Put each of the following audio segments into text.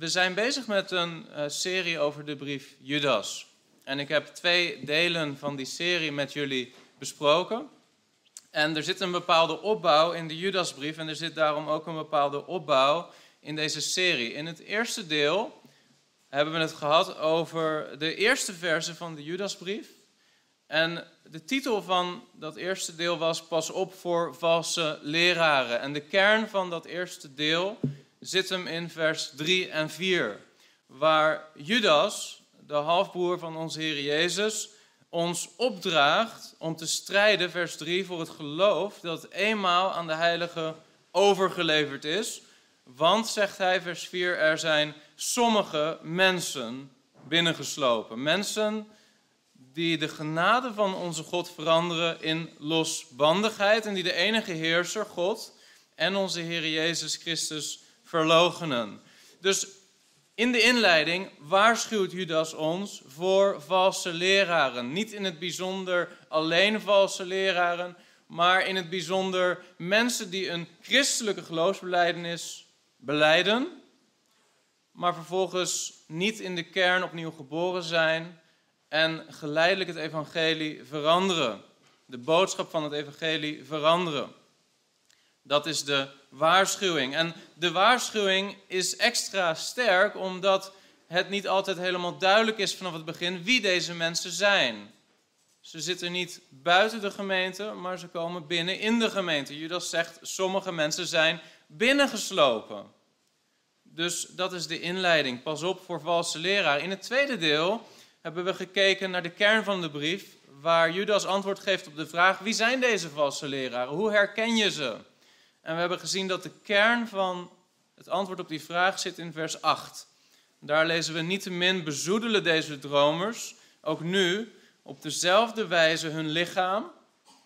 We zijn bezig met een uh, serie over de brief Judas. En ik heb twee delen van die serie met jullie besproken. En er zit een bepaalde opbouw in de Judasbrief en er zit daarom ook een bepaalde opbouw in deze serie. In het eerste deel hebben we het gehad over de eerste verse van de Judasbrief. En de titel van dat eerste deel was Pas op voor valse leraren. En de kern van dat eerste deel zit hem in vers 3 en 4, waar Judas, de halfbroer van onze Heer Jezus, ons opdraagt om te strijden, vers 3, voor het geloof dat eenmaal aan de heilige overgeleverd is. Want, zegt hij, vers 4, er zijn sommige mensen binnengeslopen. Mensen die de genade van onze God veranderen in losbandigheid en die de enige heerser, God, en onze Heer Jezus Christus verlogenen. Dus in de inleiding waarschuwt Judas ons voor valse leraren. Niet in het bijzonder alleen valse leraren, maar in het bijzonder mensen die een christelijke geloofsbeleidenis beleiden, maar vervolgens niet in de kern opnieuw geboren zijn en geleidelijk het evangelie veranderen. De boodschap van het evangelie veranderen. Dat is de waarschuwing. En de waarschuwing is extra sterk omdat het niet altijd helemaal duidelijk is vanaf het begin wie deze mensen zijn. Ze zitten niet buiten de gemeente, maar ze komen binnen in de gemeente. Judas zegt, sommige mensen zijn binnengeslopen. Dus dat is de inleiding. Pas op voor valse leraar. In het tweede deel hebben we gekeken naar de kern van de brief, waar Judas antwoord geeft op de vraag: wie zijn deze valse leraren? Hoe herken je ze? En we hebben gezien dat de kern van het antwoord op die vraag zit in vers 8. Daar lezen we niettemin bezoedelen deze dromers, ook nu, op dezelfde wijze hun lichaam.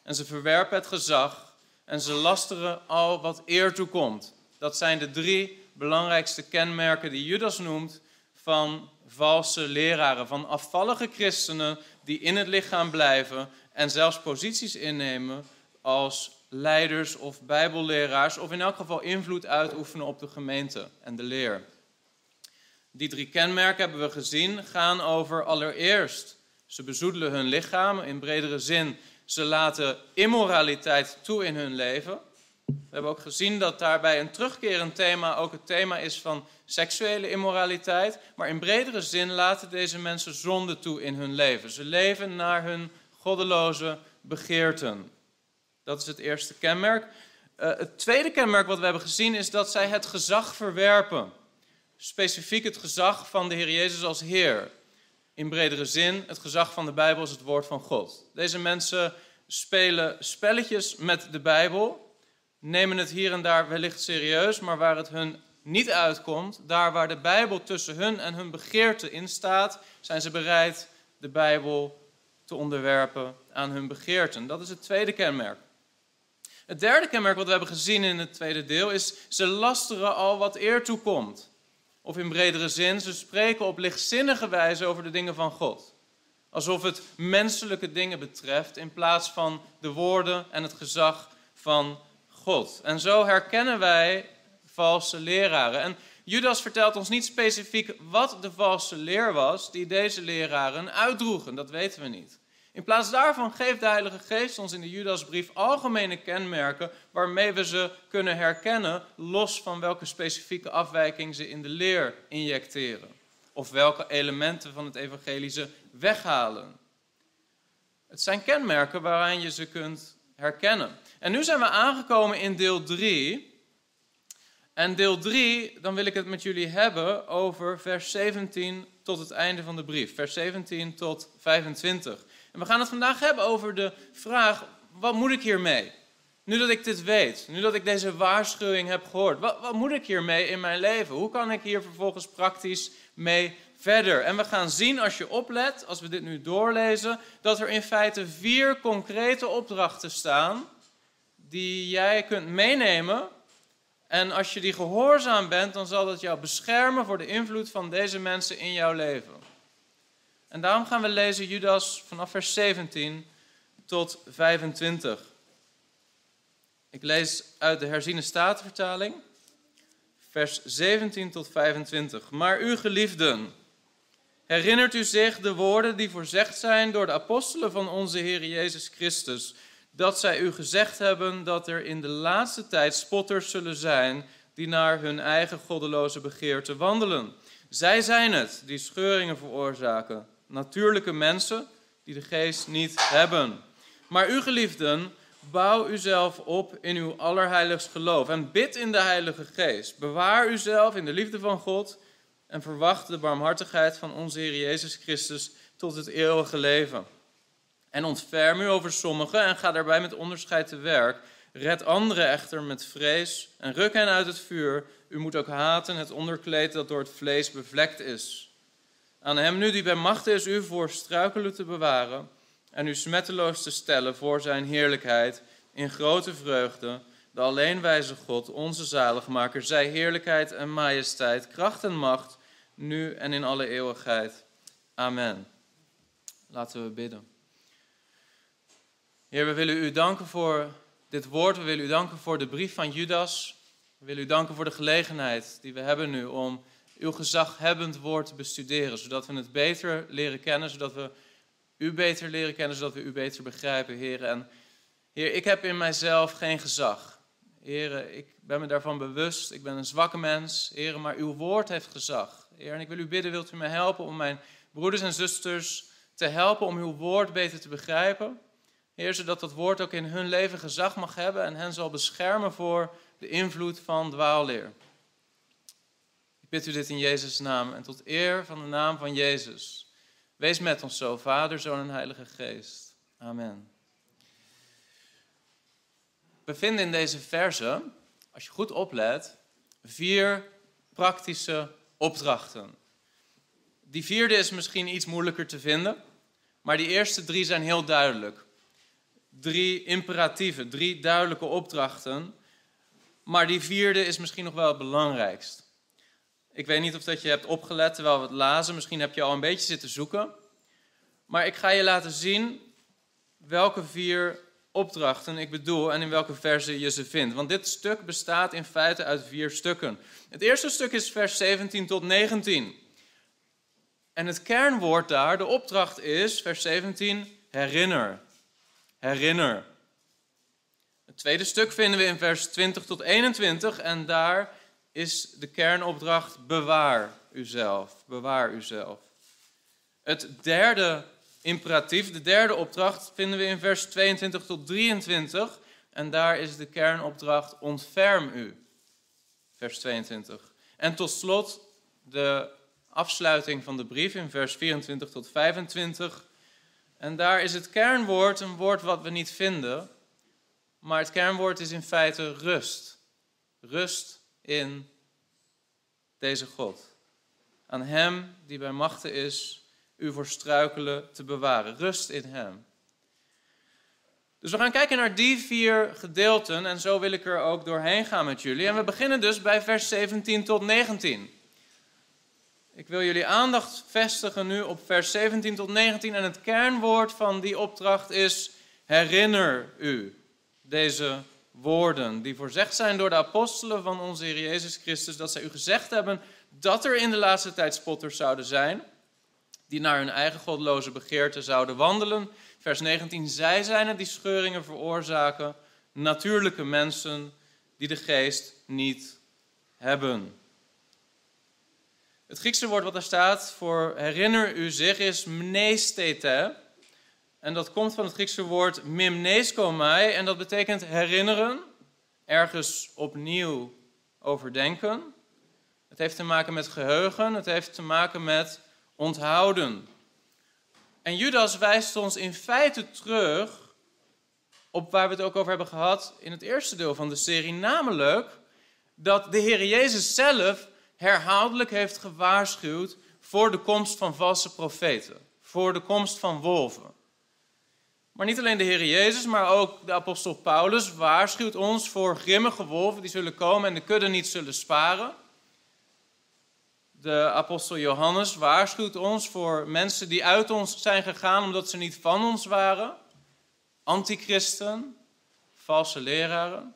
En ze verwerpen het gezag en ze lasteren al wat eer toekomt. Dat zijn de drie belangrijkste kenmerken die Judas noemt van valse leraren, van afvallige christenen die in het lichaam blijven en zelfs posities innemen als leiders of bijbelleraars, of in elk geval invloed uitoefenen op de gemeente en de leer. Die drie kenmerken hebben we gezien, gaan over allereerst, ze bezoedelen hun lichaam, in bredere zin, ze laten immoraliteit toe in hun leven. We hebben ook gezien dat daarbij een terugkerend thema ook het thema is van seksuele immoraliteit, maar in bredere zin laten deze mensen zonde toe in hun leven. Ze leven naar hun goddeloze begeerten. Dat is het eerste kenmerk. Uh, het tweede kenmerk wat we hebben gezien is dat zij het gezag verwerpen. Specifiek het gezag van de Heer Jezus als Heer. In bredere zin, het gezag van de Bijbel is het woord van God. Deze mensen spelen spelletjes met de Bijbel, nemen het hier en daar wellicht serieus, maar waar het hun niet uitkomt, daar waar de Bijbel tussen hun en hun begeerte in staat, zijn ze bereid de Bijbel te onderwerpen aan hun begeerten. Dat is het tweede kenmerk. Het derde kenmerk wat we hebben gezien in het tweede deel is, ze lasteren al wat eer toekomt. Of in bredere zin, ze spreken op lichtzinnige wijze over de dingen van God. Alsof het menselijke dingen betreft in plaats van de woorden en het gezag van God. En zo herkennen wij valse leraren. En Judas vertelt ons niet specifiek wat de valse leer was die deze leraren uitdroegen. Dat weten we niet. In plaats daarvan geeft de Heilige Geest ons in de Judasbrief algemene kenmerken waarmee we ze kunnen herkennen, los van welke specifieke afwijking ze in de leer injecteren. Of welke elementen van het evangelie ze weghalen. Het zijn kenmerken waaraan je ze kunt herkennen. En nu zijn we aangekomen in deel 3. En deel 3, dan wil ik het met jullie hebben over vers 17 tot het einde van de brief. Vers 17 tot 25. En we gaan het vandaag hebben over de vraag: wat moet ik hiermee? Nu dat ik dit weet, nu dat ik deze waarschuwing heb gehoord, wat, wat moet ik hiermee in mijn leven? Hoe kan ik hier vervolgens praktisch mee verder? En we gaan zien als je oplet, als we dit nu doorlezen, dat er in feite vier concrete opdrachten staan die jij kunt meenemen. En als je die gehoorzaam bent, dan zal dat jou beschermen voor de invloed van deze mensen in jouw leven. En daarom gaan we lezen Judas vanaf vers 17 tot 25. Ik lees uit de herziene statenvertaling. vers 17 tot 25. Maar u geliefden, herinnert u zich de woorden die voorzegd zijn door de apostelen van onze Heer Jezus Christus, dat zij u gezegd hebben dat er in de laatste tijd spotters zullen zijn die naar hun eigen goddeloze begeerte wandelen. Zij zijn het die scheuringen veroorzaken, natuurlijke mensen die de geest niet hebben. Maar u geliefden, bouw uzelf op in uw allerheiligst geloof en bid in de Heilige Geest. Bewaar uzelf in de liefde van God en verwacht de barmhartigheid van onze Heer Jezus Christus tot het eeuwige leven. En ontferm u over sommigen en ga daarbij met onderscheid te werk. Red anderen echter met vrees en ruk hen uit het vuur. U moet ook haten het onderkleed dat door het vlees bevlekt is. Aan hem nu die bij macht is u voor struikelen te bewaren en u smetteloos te stellen voor zijn heerlijkheid in grote vreugde, de alleenwijze God, onze zaligmaker, zij heerlijkheid en majesteit, kracht en macht, nu en in alle eeuwigheid. Amen. Laten we bidden. Heer, we willen u danken voor dit woord. We willen u danken voor de brief van Judas. We willen u danken voor de gelegenheid die we hebben nu om uw gezaghebbend woord bestuderen, zodat we het beter leren kennen, zodat we u beter leren kennen, zodat we u beter begrijpen, Heer. En Heer, ik heb in mijzelf geen gezag. Heer, ik ben me daarvan bewust. Ik ben een zwakke mens. Heer, maar uw woord heeft gezag. Heer, en ik wil u bidden, wilt u mij helpen om mijn broeders en zusters te helpen om uw woord beter te begrijpen? Heer, zodat dat woord ook in hun leven gezag mag hebben en hen zal beschermen voor de invloed van dwaalleer. Bid u dit in Jezus' naam en tot eer van de naam van Jezus. Wees met ons zo, Vader, Zoon en Heilige Geest. Amen. We vinden in deze verse, als je goed oplet, vier praktische opdrachten. Die vierde is misschien iets moeilijker te vinden, maar die eerste drie zijn heel duidelijk. Drie imperatieven, drie duidelijke opdrachten. Maar die vierde is misschien nog wel het belangrijkst. Ik weet niet of dat je hebt opgelet terwijl we het lazen. Misschien heb je al een beetje zitten zoeken. Maar ik ga je laten zien welke vier opdrachten ik bedoel en in welke verse je ze vindt. Want dit stuk bestaat in feite uit vier stukken. Het eerste stuk is vers 17 tot 19. En het kernwoord daar, de opdracht is, vers 17, herinner. Herinner. Het tweede stuk vinden we in vers 20 tot 21 en daar is de kernopdracht bewaar uzelf. Bewaar uzelf. Het derde imperatief, de derde opdracht, vinden we in vers 22 tot 23 en daar is de kernopdracht ontferm u. Vers 22. En tot slot de afsluiting van de brief in vers 24 tot 25. En daar is het kernwoord een woord wat we niet vinden, maar het kernwoord is in feite rust. Rust in deze God. Aan Hem die bij machten is u voor struikelen te bewaren. Rust in Hem. Dus we gaan kijken naar die vier gedeelten en zo wil ik er ook doorheen gaan met jullie. En we beginnen dus bij vers 17 tot 19. Ik wil jullie aandacht vestigen nu op vers 17 tot 19 en het kernwoord van die opdracht is herinner u deze woorden die voorzegd zijn door de apostelen van onze Heer Jezus Christus, dat zij u gezegd hebben dat er in de laatste tijd spotters zouden zijn, die naar hun eigen godloze begeerte zouden wandelen. Vers 19, zij zijn het die scheuringen veroorzaken, natuurlijke mensen die de geest niet hebben. Het Griekse woord wat er staat voor herinner u zich is mnestete. En dat komt van het Griekse woord mimneskomai en dat betekent herinneren, ergens opnieuw overdenken. Het heeft te maken met geheugen, het heeft te maken met onthouden. En Judas wijst ons in feite terug op waar we het ook over hebben gehad in het eerste deel van de serie, namelijk dat de Heer Jezus zelf herhaaldelijk heeft gewaarschuwd voor de komst van valse profeten, voor de komst van wolven. Maar niet alleen de Heer Jezus, maar ook de apostel Paulus waarschuwt ons voor grimmige wolven die zullen komen en de kudde niet zullen sparen. De apostel Johannes waarschuwt ons voor mensen die uit ons zijn gegaan omdat ze niet van ons waren. Antichristen, valse leraren.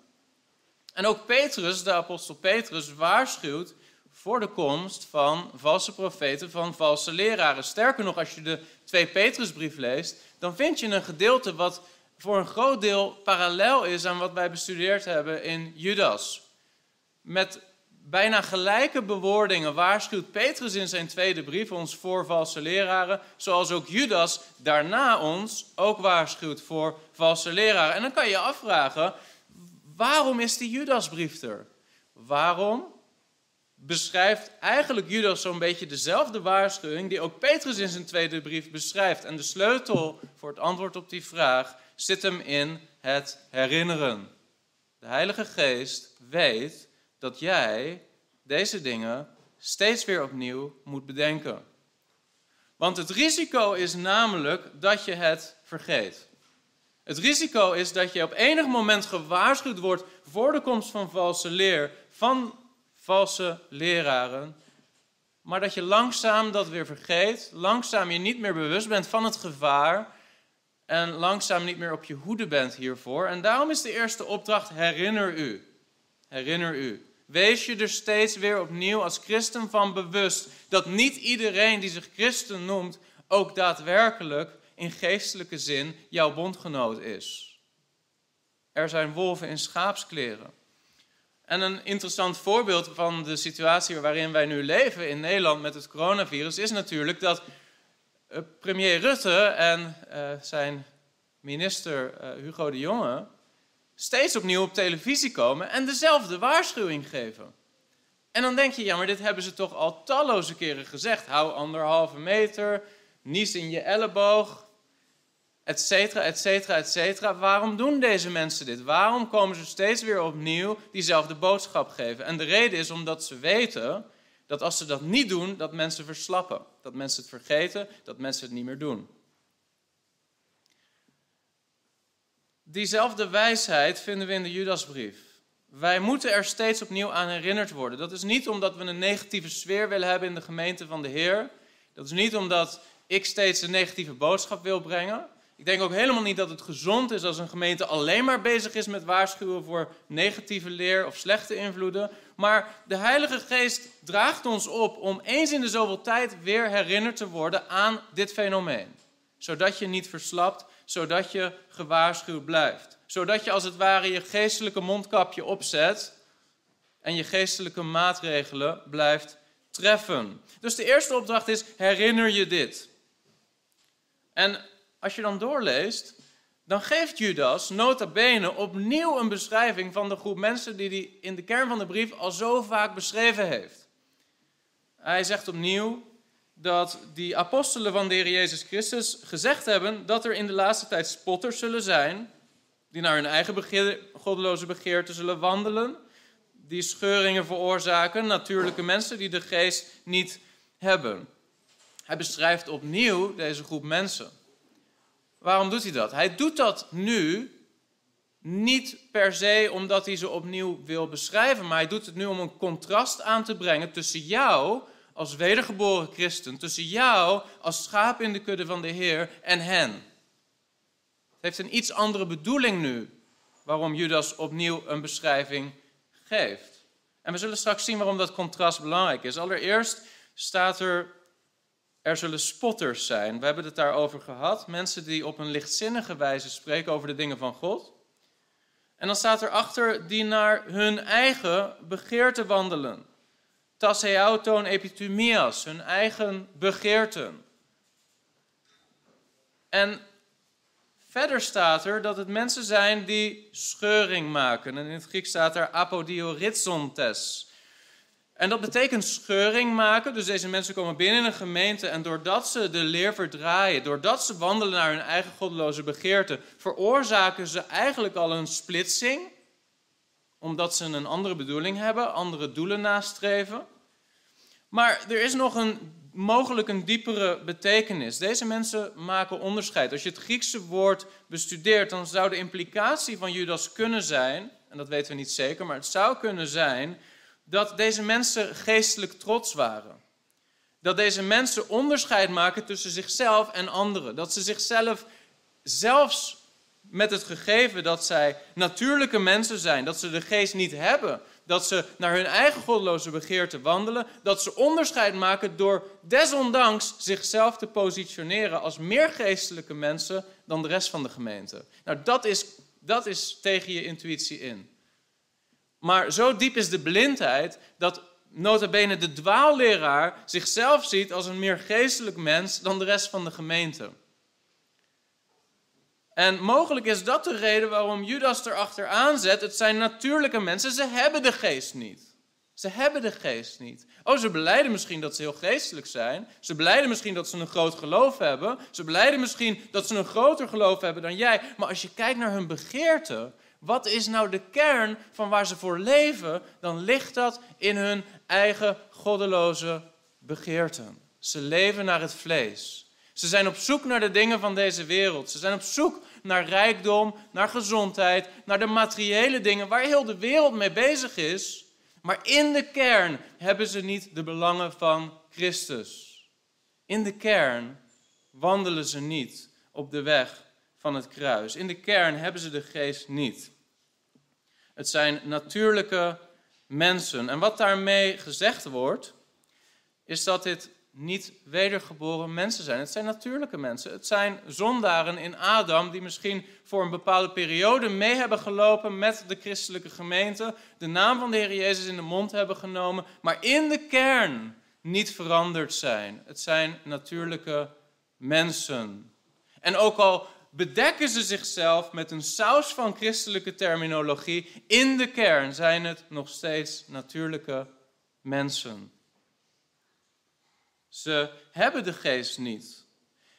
En ook Petrus, de apostel Petrus, waarschuwt voor de komst van valse profeten, van valse leraren. Sterker nog, als je de 2 Petrusbrief leest, dan vind je een gedeelte wat voor een groot deel parallel is aan wat wij bestudeerd hebben in Judas. Met bijna gelijke bewoordingen waarschuwt Petrus in zijn tweede brief ons voor valse leraren, zoals ook Judas daarna ons ook waarschuwt voor valse leraren. En dan kan je je afvragen, waarom is die Judasbrief er? Waarom beschrijft eigenlijk Judas zo'n beetje dezelfde waarschuwing die ook Petrus in zijn tweede brief beschrijft. En de sleutel voor het antwoord op die vraag zit hem in het herinneren. De Heilige Geest weet dat jij deze dingen steeds weer opnieuw moet bedenken. Want het risico is namelijk dat je het vergeet. Het risico is dat je op enig moment gewaarschuwd wordt voor de komst van valse leer, van valse leraren, maar dat je langzaam dat weer vergeet, langzaam je niet meer bewust bent van het gevaar en langzaam niet meer op je hoede bent hiervoor. En daarom is de eerste opdracht: herinner u. Herinner u. Wees je er steeds weer opnieuw als christen van bewust dat niet iedereen die zich christen noemt ook daadwerkelijk in geestelijke zin jouw bondgenoot is. Er zijn wolven in schaapskleren. En een interessant voorbeeld van de situatie waarin wij nu leven in Nederland met het coronavirus is natuurlijk dat eh, premier Rutte en uh, zijn minister uh, Hugo de Jonge steeds opnieuw op televisie komen en dezelfde waarschuwing geven. En dan denk je, ja, maar dit hebben ze toch al talloze keren gezegd. Hou anderhalve meter, nies in je elleboog, et cetera, et cetera, et cetera. Waarom doen deze mensen dit? Waarom komen ze steeds weer opnieuw diezelfde boodschap geven? En de reden is omdat ze weten dat als ze dat niet doen, dat mensen verslappen. Dat mensen het vergeten, dat mensen het niet meer doen. Diezelfde wijsheid vinden we in de Judasbrief. Wij moeten er steeds opnieuw aan herinnerd worden. Dat is niet omdat we een negatieve sfeer willen hebben in de gemeente van de Heer. Dat is niet omdat ik steeds een negatieve boodschap wil brengen. Ik denk ook helemaal niet dat het gezond is als een gemeente alleen maar bezig is met waarschuwen voor negatieve leer of slechte invloeden. Maar de Heilige Geest draagt ons op om eens in de zoveel tijd weer herinnerd te worden aan dit fenomeen. Zodat je niet verslapt, zodat je gewaarschuwd blijft. Zodat je als het ware je geestelijke mondkapje opzet en je geestelijke maatregelen blijft treffen. Dus de eerste opdracht is: herinner je dit. En als je dan doorleest, dan geeft Judas nota bene opnieuw een beschrijving van de groep mensen die hij in de kern van de brief al zo vaak beschreven heeft. Hij zegt opnieuw dat die apostelen van de Heer Jezus Christus gezegd hebben dat er in de laatste tijd spotters zullen zijn, die naar hun eigen goddeloze begeerte zullen wandelen, die scheuringen veroorzaken, natuurlijke mensen die de geest niet hebben. Hij beschrijft opnieuw deze groep mensen. Waarom doet hij dat? Hij doet dat nu niet per se omdat hij ze opnieuw wil beschrijven, maar hij doet het nu om een contrast aan te brengen tussen jou als wedergeboren christen, tussen jou als schaap in de kudde van de Heer en hen. Het heeft een iets andere bedoeling nu waarom Judas opnieuw een beschrijving geeft. En we zullen straks zien waarom dat contrast belangrijk is. Allereerst staat er er zullen spotters zijn. We hebben het daarover gehad. Mensen die op een lichtzinnige wijze spreken over de dingen van God. En dan staat erachter die naar hun eigen begeerte wandelen. Tasseauton epitumias, hun eigen begeerten. En verder staat er dat het mensen zijn die scheuring maken. En in het Grieks staat er apodiorizontes. En dat betekent scheuring maken. Dus deze mensen komen binnen een gemeente en doordat ze de leer verdraaien, doordat ze wandelen naar hun eigen goddeloze begeerte, veroorzaken ze eigenlijk al een splitsing. Omdat ze een andere bedoeling hebben, andere doelen nastreven. Maar er is nog een mogelijk een diepere betekenis. Deze mensen maken onderscheid. Als je het Griekse woord bestudeert, dan zou de implicatie van Judas kunnen zijn, en dat weten we niet zeker, maar het zou kunnen zijn dat deze mensen geestelijk trots waren. Dat deze mensen onderscheid maken tussen zichzelf en anderen. Dat ze zichzelf zelfs met het gegeven dat zij natuurlijke mensen zijn, dat ze de geest niet hebben, dat ze naar hun eigen goddeloze begeerte wandelen, dat ze onderscheid maken door desondanks zichzelf te positioneren als meer geestelijke mensen dan de rest van de gemeente. Nou, dat is, dat is tegen je intuïtie in. Maar zo diep is de blindheid dat nota bene de dwaalleraar zichzelf ziet als een meer geestelijk mens dan de rest van de gemeente. En mogelijk is dat de reden waarom Judas erachter aanzet. Het zijn natuurlijke mensen, ze hebben de geest niet. Ze hebben de geest niet. Oh, ze beleiden misschien dat ze heel geestelijk zijn. Ze beleiden misschien dat ze een groot geloof hebben. Ze beleiden misschien dat ze een groter geloof hebben dan jij. Maar als je kijkt naar hun begeerte, wat is nou de kern van waar ze voor leven? Dan ligt dat in hun eigen goddeloze begeerten. Ze leven naar het vlees. Ze zijn op zoek naar de dingen van deze wereld. Ze zijn op zoek naar rijkdom, naar gezondheid, naar de materiële dingen waar heel de wereld mee bezig is. Maar in de kern hebben ze niet de belangen van Christus. In de kern wandelen ze niet op de weg van het kruis. In de kern hebben ze de geest niet. Het zijn natuurlijke mensen. En wat daarmee gezegd wordt, is dat dit niet wedergeboren mensen zijn. Het zijn natuurlijke mensen. Het zijn zondaren in Adam die misschien voor een bepaalde periode mee hebben gelopen met de christelijke gemeente, de naam van de Heer Jezus in de mond hebben genomen, maar in de kern niet veranderd zijn. Het zijn natuurlijke mensen. En ook al bedekken ze zichzelf met een saus van christelijke terminologie, in de kern zijn het nog steeds natuurlijke mensen. Ze hebben de geest niet.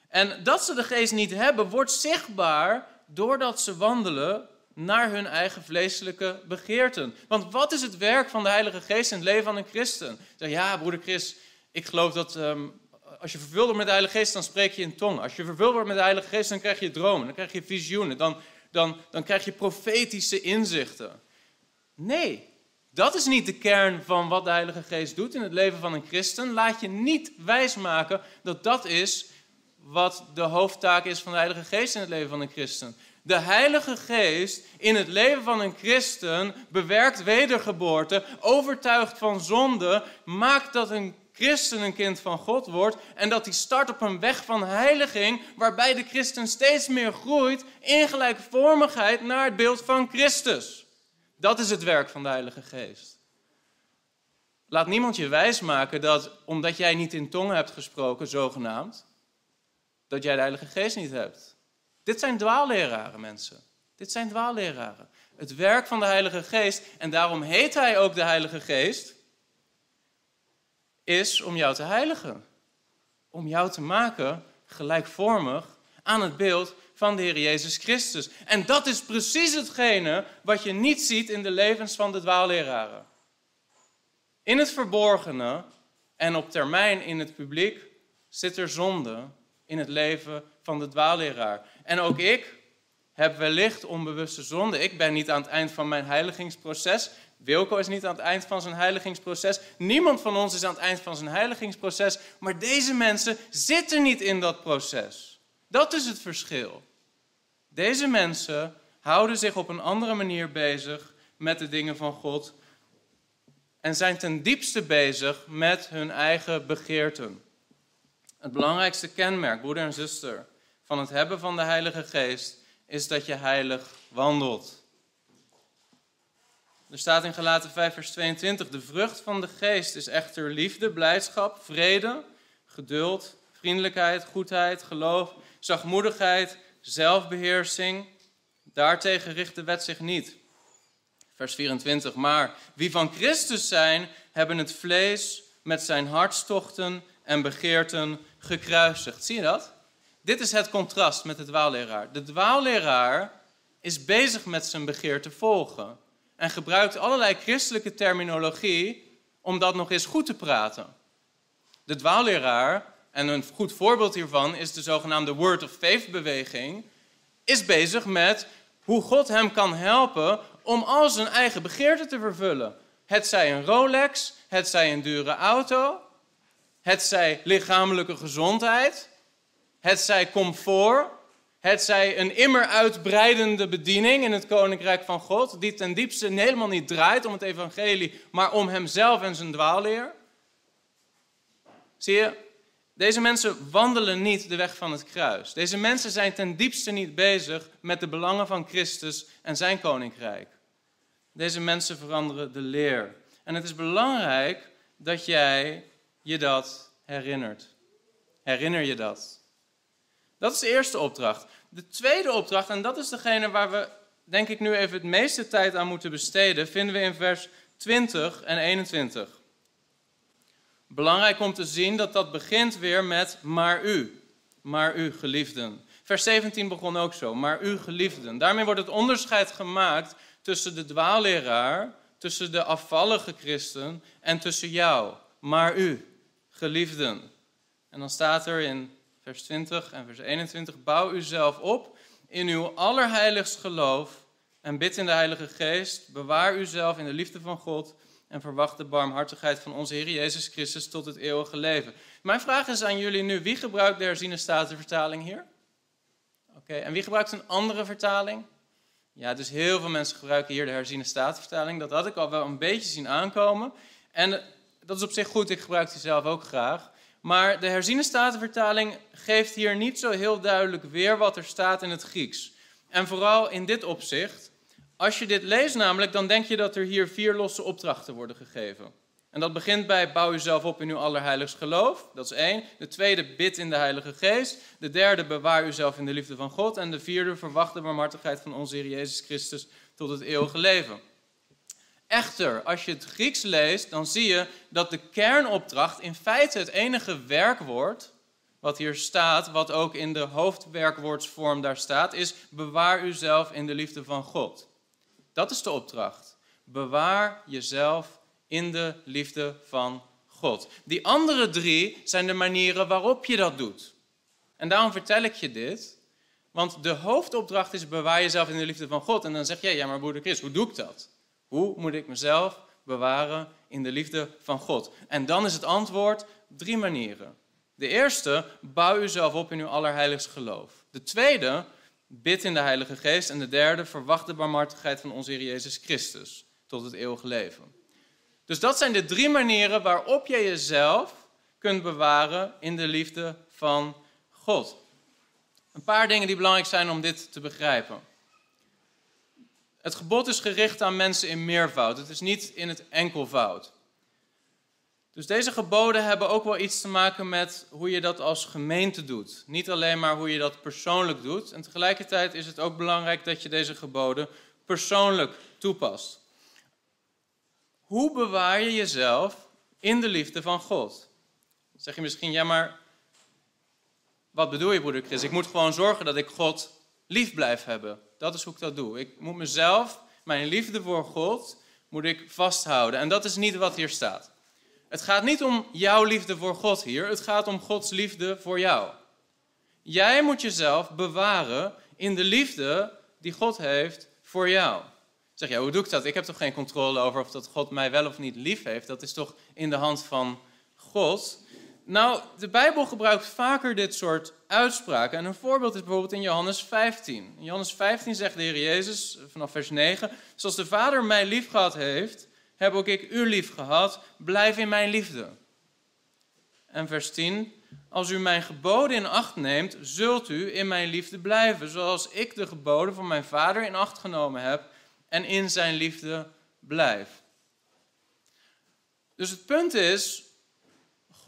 En dat ze de geest niet hebben, wordt zichtbaar doordat ze wandelen naar hun eigen vleeselijke begeerten. Want wat is het werk van de Heilige Geest in het leven van een christen? Ja, broeder Chris, ik geloof dat ehm, als je vervuld wordt met de Heilige Geest, dan spreek je in tongen. Als je vervuld wordt met de Heilige Geest, dan krijg je dromen, dan krijg je visioenen, dan, dan, dan krijg je profetische inzichten. Nee, dat is niet de kern van wat de Heilige Geest doet in het leven van een christen. Laat je niet wijsmaken dat dat is wat de hoofdtaak is van de Heilige Geest in het leven van een christen. De Heilige Geest in het leven van een christen bewerkt wedergeboorte, overtuigt van zonde, maakt dat een christen een kind van God wordt en dat hij start op een weg van heiliging waarbij de christen steeds meer groeit in gelijkvormigheid naar het beeld van Christus. Dat is het werk van de Heilige Geest. Laat niemand je wijsmaken dat omdat jij niet in tongen hebt gesproken, zogenaamd, dat jij de Heilige Geest niet hebt. Dit zijn dwaalleraren, mensen. Dit zijn dwaalleraren. Het werk van de Heilige Geest, en daarom heet hij ook de Heilige Geest, is om jou te heiligen. Om jou te maken gelijkvormig aan het beeld van de Heer Jezus Christus. En dat is precies hetgene wat je niet ziet in de levens van de dwaalleraren. In het verborgene en op termijn in het publiek zit er zonde in het leven van de dwaalleraar. En ook ik heb wellicht onbewuste zonde. Ik ben niet aan het eind van mijn heiligingsproces. Wilco is niet aan het eind van zijn heiligingsproces. Niemand van ons is aan het eind van zijn heiligingsproces. Maar deze mensen zitten niet in dat proces. Dat is het verschil. Deze mensen houden zich op een andere manier bezig met de dingen van God en zijn ten diepste bezig met hun eigen begeerten. Het belangrijkste kenmerk, broeder en zuster, van het hebben van de Heilige Geest is dat je heilig wandelt. Er staat in Galaten 5, vers 22: De vrucht van de Geest is echter liefde, blijdschap, vrede, geduld, vriendelijkheid, goedheid, geloof, zachtmoedigheid zelfbeheersing. Daartegen richt de wet zich niet. Vers 24. Maar wie van Christus zijn, hebben het vlees met zijn hartstochten en begeerten gekruisigd. Zie je dat? Dit is het contrast met de dwaalleraar. De dwaalleraar is bezig met zijn begeerte volgen en gebruikt allerlei christelijke terminologie om dat nog eens goed te praten. De dwaalleraar en een goed voorbeeld hiervan is de zogenaamde Word of Faith beweging, is bezig met hoe God hem kan helpen om al zijn eigen begeerte te vervullen. Het zij een Rolex, het zij een dure auto, het zij lichamelijke gezondheid, het zij comfort, Het zij een immer uitbreidende bediening in het koninkrijk van God, die ten diepste helemaal niet draait om het evangelie, maar om hemzelf en zijn dwaalleer. Zie je, deze mensen wandelen niet de weg van het kruis. Deze mensen zijn ten diepste niet bezig met de belangen van Christus en zijn koninkrijk. Deze mensen veranderen de leer. En het is belangrijk dat jij je dat herinnert. Herinner je dat? Dat is de eerste opdracht. De tweede opdracht, en dat is degene waar we denk ik nu even het meeste tijd aan moeten besteden, vinden we in vers 20 en 21. Belangrijk om te zien dat dat begint weer met maar u, maar u geliefden. Vers 17 begon ook zo, maar u geliefden. Daarmee wordt het onderscheid gemaakt tussen de dwaalleraar, tussen de afvallige christen en tussen jou, maar u, geliefden. En dan staat er in vers 20 en vers 21, bouw uzelf op in uw allerheiligst geloof en bid in de Heilige Geest, bewaar uzelf in de liefde van God en verwacht de barmhartigheid van onze Heer Jezus Christus tot het eeuwige leven. Mijn vraag is aan jullie nu, wie gebruikt de herziene statenvertaling hier? Oké, en wie gebruikt een andere vertaling? Ja, dus heel veel mensen gebruiken hier de herziene statenvertaling. Dat had ik al wel een beetje zien aankomen. En dat is op zich goed, ik gebruik die zelf ook graag. Maar de herziene statenvertaling geeft hier niet zo heel duidelijk weer wat er staat in het Grieks. En vooral in dit opzicht, als je dit leest namelijk, dan denk je dat er hier vier losse opdrachten worden gegeven. En dat begint bij bouw jezelf op in uw allerheiligst geloof. Dat is één. De tweede, bid in de Heilige Geest. De derde, bewaar uzelf in de liefde van God. En de vierde, verwacht de barmhartigheid van onze Heer Jezus Christus tot het eeuwige leven. Echter, als je het Grieks leest, dan zie je dat de kernopdracht in feite het enige werkwoord wat hier staat, wat ook in de hoofdwerkwoordsvorm daar staat, is bewaar uzelf in de liefde van God. Dat is de opdracht. Bewaar jezelf in de liefde van God. Die andere drie zijn de manieren waarop je dat doet. En daarom vertel ik je dit. Want de hoofdopdracht is bewaar jezelf in de liefde van God. En dan zeg jij, ja maar broeder Chris, hoe doe ik dat? Hoe moet ik mezelf bewaren in de liefde van God? En dan is het antwoord drie manieren. De eerste, bouw uzelf op in uw allerheiligst geloof. De tweede, bid in de Heilige Geest. En de derde, verwacht de barmhartigheid van onze Heer Jezus Christus tot het eeuwige leven. Dus dat zijn de drie manieren waarop je jezelf kunt bewaren in de liefde van God. Een paar dingen die belangrijk zijn om dit te begrijpen. Het gebod is gericht aan mensen in meervoud. Het is niet in het enkelvoud. Dus deze geboden hebben ook wel iets te maken met hoe je dat als gemeente doet. Niet alleen maar hoe je dat persoonlijk doet. En tegelijkertijd is het ook belangrijk dat je deze geboden persoonlijk toepast. Hoe bewaar je jezelf in de liefde van God? Dan zeg je misschien, ja maar wat bedoel je broeder Chris? Ik moet gewoon zorgen dat ik God lief blijf hebben. Dat is hoe ik dat doe. Ik moet mezelf, mijn liefde voor God, moet ik vasthouden. En dat is niet wat hier staat. Het gaat niet om jouw liefde voor God hier, het gaat om Gods liefde voor jou. Jij moet jezelf bewaren in de liefde die God heeft voor jou. Zeg je, hoe doe ik dat? Ik heb toch geen controle over of dat God mij wel of niet lief heeft? Dat is toch in de hand van God? Nou, de Bijbel gebruikt vaker dit soort uitspraken. En een voorbeeld is bijvoorbeeld in Johannes 15. In Johannes 15 zegt de Heer Jezus vanaf vers 9: Zoals de Vader mij lief gehad heeft, heb ook ik u lief gehad. Blijf in mijn liefde. En vers 10: Als u mijn geboden in acht neemt, zult u in mijn liefde blijven, zoals ik de geboden van mijn Vader in acht genomen heb en in zijn liefde blijf. Dus het punt is,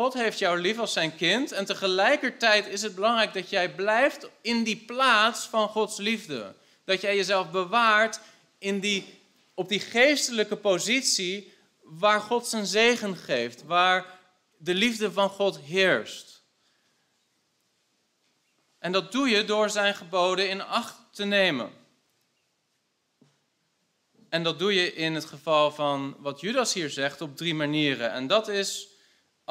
God heeft jou lief als zijn kind en tegelijkertijd is het belangrijk dat jij blijft in die plaats van Gods liefde. Dat jij jezelf bewaart in die, op die geestelijke positie waar God zijn zegen geeft, waar de liefde van God heerst. En dat doe je door zijn geboden in acht te nemen. En dat doe je in het geval van wat Judas hier zegt op drie manieren. En dat is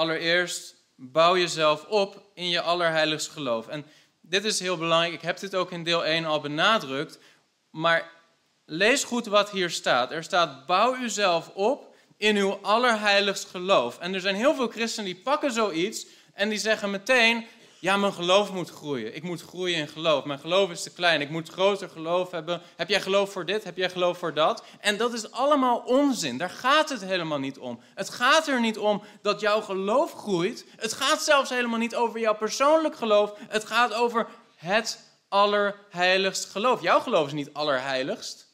allereerst bouw jezelf op in je allerheiligst geloof. En dit is heel belangrijk. Ik heb dit ook in deel 1 al benadrukt. Maar lees goed wat hier staat. Er staat bouw uzelf op in uw allerheiligst geloof. En er zijn heel veel christenen die pakken zoiets en die zeggen meteen ja, mijn geloof moet groeien. Ik moet groeien in geloof. Mijn geloof is te klein. Ik moet groter geloof hebben. Heb jij geloof voor dit? Heb jij geloof voor dat? En dat is allemaal onzin. Daar gaat het helemaal niet om. Het gaat er niet om dat jouw geloof groeit. Het gaat zelfs helemaal niet over jouw persoonlijk geloof. Het gaat over het allerheiligst geloof. Jouw geloof is niet allerheiligst.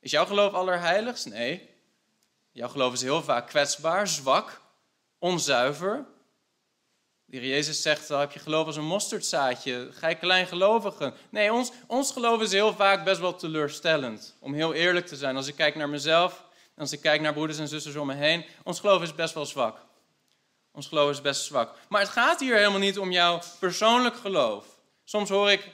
Is jouw geloof allerheiligst? Nee. Jouw geloof is heel vaak kwetsbaar, zwak, onzuiver. De Jezus zegt, heb je geloof als een mosterdzaadje, ga je kleingelovige. Nee, ons, ons geloof is heel vaak best wel teleurstellend. Om heel eerlijk te zijn, als ik kijk naar mezelf, als ik kijk naar broeders en zusters om me heen, ons geloof is best wel zwak. Ons geloof is best zwak. Maar het gaat hier helemaal niet om jouw persoonlijk geloof. Soms hoor ik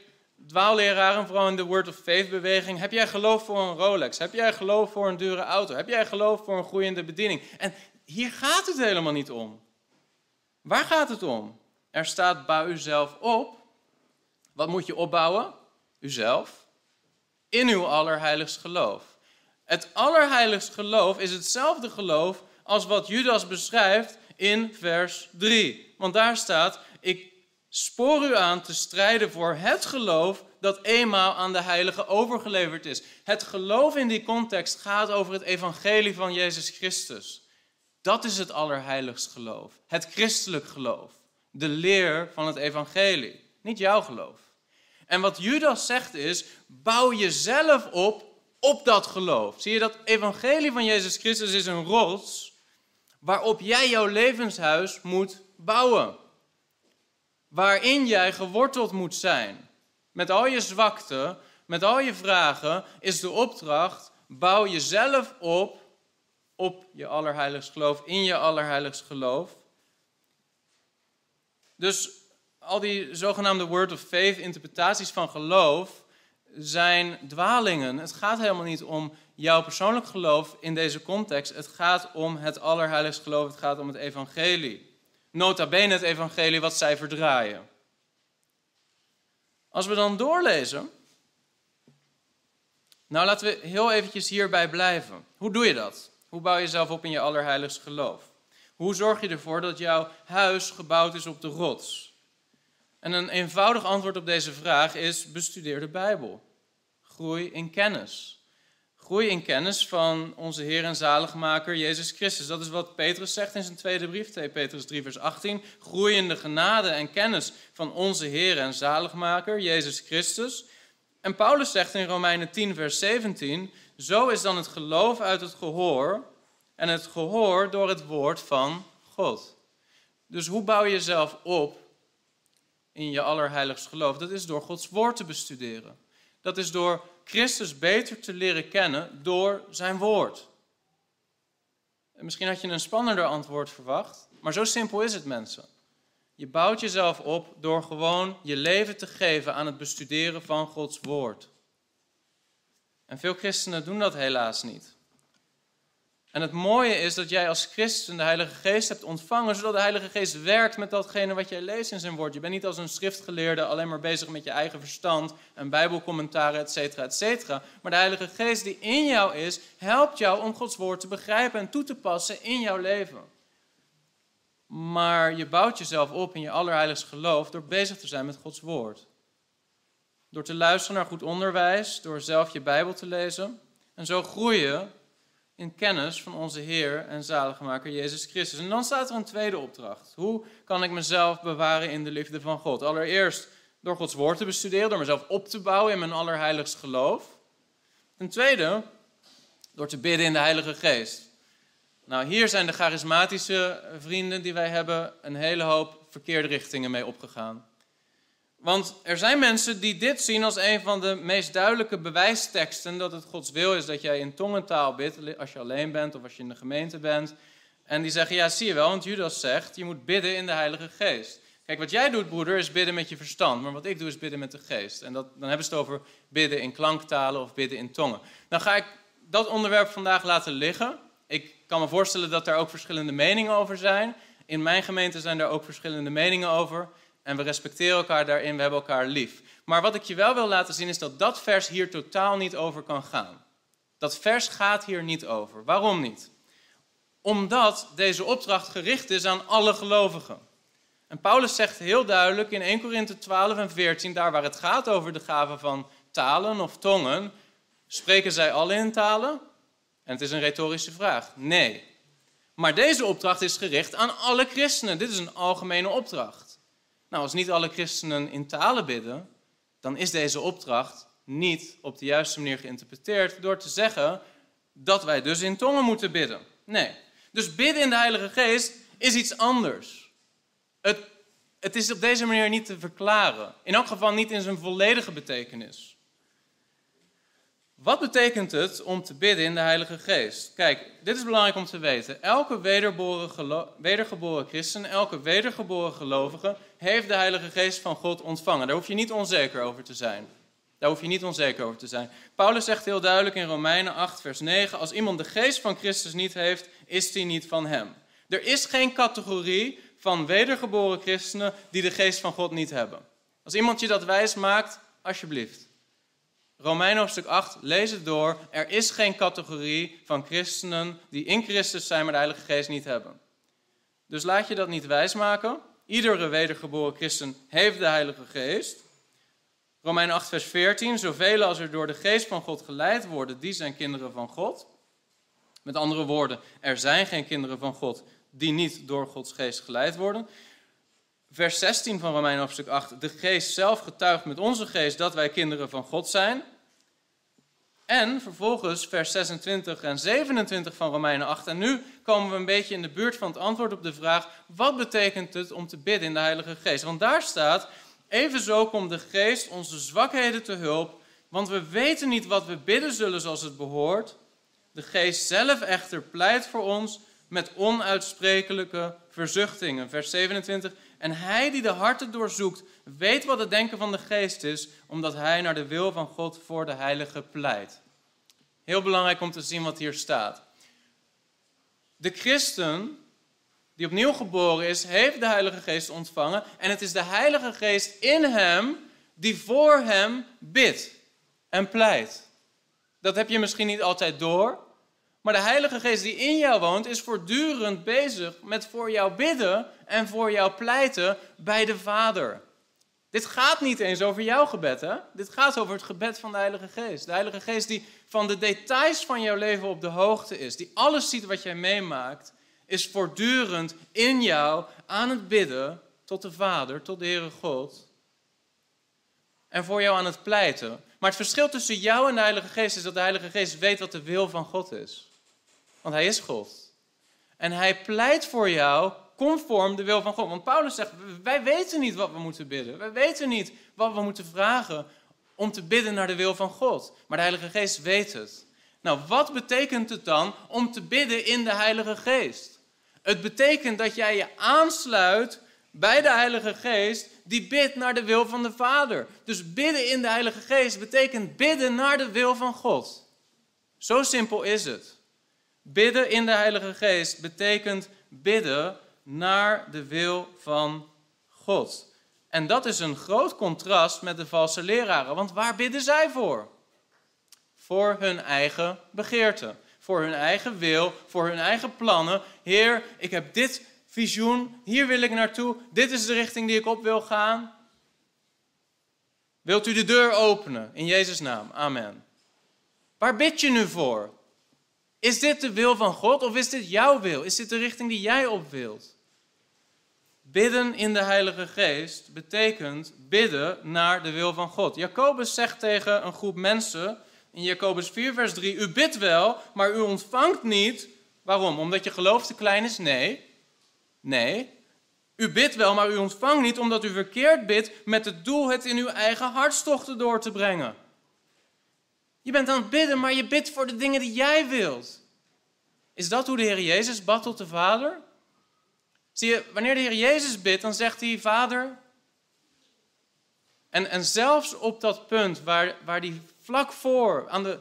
dwaalleraren, vooral in de Word of Faith beweging, heb jij geloof voor een Rolex? Heb jij geloof voor een dure auto? Heb jij geloof voor een groeiende bediening? En hier gaat het helemaal niet om. Waar gaat het om? Er staat bouw uzelf op. Wat moet je opbouwen? Uzelf. In uw allerheiligst geloof. Het allerheiligst geloof is hetzelfde geloof als wat Judas beschrijft in vers 3. Want daar staat, ik spoor u aan te strijden voor het geloof dat eenmaal aan de heilige overgeleverd is. Het geloof in die context gaat over het evangelie van Jezus Christus. Dat is het allerheiligst geloof. Het christelijk geloof. De leer van het evangelie. Niet jouw geloof. En wat Judas zegt is, bouw jezelf op op dat geloof. Zie je dat evangelie van Jezus Christus is een rots waarop jij jouw levenshuis moet bouwen. Waarin jij geworteld moet zijn. Met al je zwakte, met al je vragen, is de opdracht: bouw jezelf op op je allerheiligst geloof, in je allerheiligst geloof. Dus al die zogenaamde word of faith interpretaties van geloof zijn dwalingen. Het gaat helemaal niet om jouw persoonlijk geloof in deze context. Het gaat om het allerheiligst geloof, het gaat om het evangelie. Nota bene het evangelie wat zij verdraaien. Als we dan doorlezen, nou laten we heel eventjes hierbij blijven. Hoe doe je dat? Hoe bouw je jezelf op in je allerheiligst geloof? Hoe zorg je ervoor dat jouw huis gebouwd is op de rots? En een eenvoudig antwoord op deze vraag is: bestudeer de Bijbel. Groei in kennis. Groei in kennis van onze Heer en Zaligmaker Jezus Christus. Dat is wat Petrus zegt in zijn tweede brief, 2 Petrus 3, vers 18. Groei in de genade en kennis van onze Heer en Zaligmaker Jezus Christus. En Paulus zegt in Romeinen 10, vers 17: Zo is dan het geloof uit het gehoor en het gehoor door het woord van God. Dus hoe bouw je jezelf op in je allerheiligst geloof? Dat is door Gods woord te bestuderen. Dat is door Christus beter te leren kennen door zijn woord. En misschien had je een spannender antwoord verwacht, maar zo simpel is het mensen. Je bouwt jezelf op door gewoon je leven te geven aan het bestuderen van Gods woord. En veel christenen doen dat helaas niet. En het mooie is dat jij als christen de Heilige Geest hebt ontvangen, zodat de Heilige Geest werkt met datgene wat jij leest in zijn woord. Je bent niet als een schriftgeleerde alleen maar bezig met je eigen verstand en bijbelcommentaren, et cetera, et cetera. Maar de Heilige Geest die in jou is, helpt jou om Gods woord te begrijpen en toe te passen in jouw leven. Maar je bouwt jezelf op in je allerheiligste geloof door bezig te zijn met Gods woord. Door te luisteren naar goed onderwijs, door zelf je Bijbel te lezen. En zo groeien in kennis van onze Heer en zaligmaker Jezus Christus. En dan staat er een tweede opdracht. Hoe kan ik mezelf bewaren in de liefde van God? Allereerst door Gods woord te bestuderen, door mezelf op te bouwen in mijn allerheiligst geloof. Ten tweede, door te bidden in de Heilige Geest. Nou, hier zijn de charismatische vrienden die wij hebben een hele hoop verkeerde richtingen mee opgegaan. Want er zijn mensen die dit zien als een van de meest duidelijke bewijsteksten dat het Gods wil is dat jij in tongentaal bidt als je alleen bent of als je in de gemeente bent. En die zeggen, ja zie je wel, want Judas zegt, je moet bidden in de Heilige Geest. Kijk, wat jij doet, broeder, is bidden met je verstand. Maar wat ik doe, is bidden met de geest. En dat, dan hebben ze het over bidden in klanktalen of bidden in tongen. Dan ga ik dat onderwerp vandaag laten liggen. Ik kan me voorstellen dat er ook verschillende meningen over zijn. In mijn gemeente zijn er ook verschillende meningen over. En we respecteren elkaar daarin, we hebben elkaar lief. Maar wat ik je wel wil laten zien is dat dat vers hier totaal niet over kan gaan. Dat vers gaat hier niet over. Waarom niet? Omdat deze opdracht gericht is aan alle gelovigen. En Paulus zegt heel duidelijk in 1 Korinthe 12 en 14, daar waar het gaat over de gave van talen of tongen, spreken zij alle in talen? En het is een retorische vraag. Nee. Maar deze opdracht is gericht aan alle christenen. Dit is een algemene opdracht. Nou, als niet alle christenen in talen bidden, dan is deze opdracht niet op de juiste manier geïnterpreteerd door te zeggen dat wij dus in tongen moeten bidden. Nee. Dus bidden in de Heilige Geest is iets anders. Het, het is op deze manier niet te verklaren. In elk geval niet in zijn volledige betekenis. Wat betekent het om te bidden in de Heilige Geest? Kijk, dit is belangrijk om te weten. Elke wedergeboren christen, elke wedergeboren gelovige heeft de Heilige Geest van God ontvangen. Daar hoef je niet onzeker over te zijn. Daar hoef je niet onzeker over te zijn. Paulus zegt heel duidelijk in Romeinen 8, vers 9: Als iemand de geest van Christus niet heeft, is die niet van hem. Er is geen categorie van wedergeboren christenen die de geest van God niet hebben. Als iemand je dat wijs maakt, alsjeblieft. Romeinen hoofdstuk 8, lees het door. Er is geen categorie van christenen die in Christus zijn, maar de Heilige Geest niet hebben. Dus laat je dat niet wijsmaken. Iedere wedergeboren christen heeft de Heilige Geest. Romeinen 8, vers 14. Zoveel als er door de Geest van God geleid worden, die zijn kinderen van God. Met andere woorden, er zijn geen kinderen van God die niet door Gods Geest geleid worden. Vers 16 van Romeinen hoofdstuk 8. De Geest zelf getuigt met onze geest dat wij kinderen van God zijn. En vervolgens vers 26 en 27 van Romeinen 8. En nu komen we een beetje in de buurt van het antwoord op de vraag: wat betekent het om te bidden in de Heilige Geest? Want daar staat: Evenzo komt de Geest onze zwakheden te hulp, want we weten niet wat we bidden zullen zoals het behoort. De Geest zelf echter pleit voor ons met onuitsprekelijke verzuchtingen. Vers 27. En hij die de harten doorzoekt, weet wat het denken van de geest is, omdat hij naar de wil van God voor de heilige pleit. Heel belangrijk om te zien wat hier staat. De christen die opnieuw geboren is, heeft de Heilige Geest ontvangen. En het is de Heilige Geest in hem die voor hem bidt en pleit. Dat heb je misschien niet altijd door. Maar de Heilige Geest die in jou woont, is voortdurend bezig met voor jou bidden en voor jou pleiten bij de Vader. Dit gaat niet eens over jouw gebed, hè? Dit gaat over het gebed van de Heilige Geest. De Heilige Geest die van de details van jouw leven op de hoogte is, die alles ziet wat jij meemaakt, is voortdurend in jou aan het bidden tot de Vader, tot de Heere God. En voor jou aan het pleiten. Maar het verschil tussen jou en de Heilige Geest is dat de Heilige Geest weet wat de wil van God is. Want hij is God. En hij pleit voor jou conform de wil van God. Want Paulus zegt, wij weten niet wat we moeten bidden. Wij weten niet wat we moeten vragen om te bidden naar de wil van God. Maar de Heilige Geest weet het. Nou, wat betekent het dan om te bidden in de Heilige Geest? Het betekent dat jij je aansluit bij de Heilige Geest die bidt naar de wil van de Vader. Dus bidden in de Heilige Geest betekent bidden naar de wil van God. Zo simpel is het. Bidden in de Heilige Geest betekent bidden naar de wil van God. En dat is een groot contrast met de valse leraren. Want waar bidden zij voor? Voor hun eigen begeerte, voor hun eigen wil, voor hun eigen plannen. Heer, ik heb dit visioen, hier wil ik naartoe, dit is de richting die ik op wil gaan. Wilt u de deur openen in Jezus' naam? Amen. Waar bid je nu voor? Is dit de wil van God of is dit jouw wil? Is dit de richting die jij op wilt? Bidden in de Heilige Geest betekent bidden naar de wil van God. Jacobus zegt tegen een groep mensen in Jacobus 4, vers 3: U bidt wel, maar u ontvangt niet. Waarom? Omdat je geloof te klein is? Nee. Nee. U bidt wel, maar u ontvangt niet omdat u verkeerd bidt met het doel het in uw eigen hartstochten door te brengen. Je bent aan het bidden, maar je bidt voor de dingen die jij wilt. Is dat hoe de Heer Jezus bad tot de Vader? Zie je, wanneer de Heer Jezus bidt, dan zegt hij, Vader. En, en zelfs op dat punt waar, waar hij vlak voor, aan de,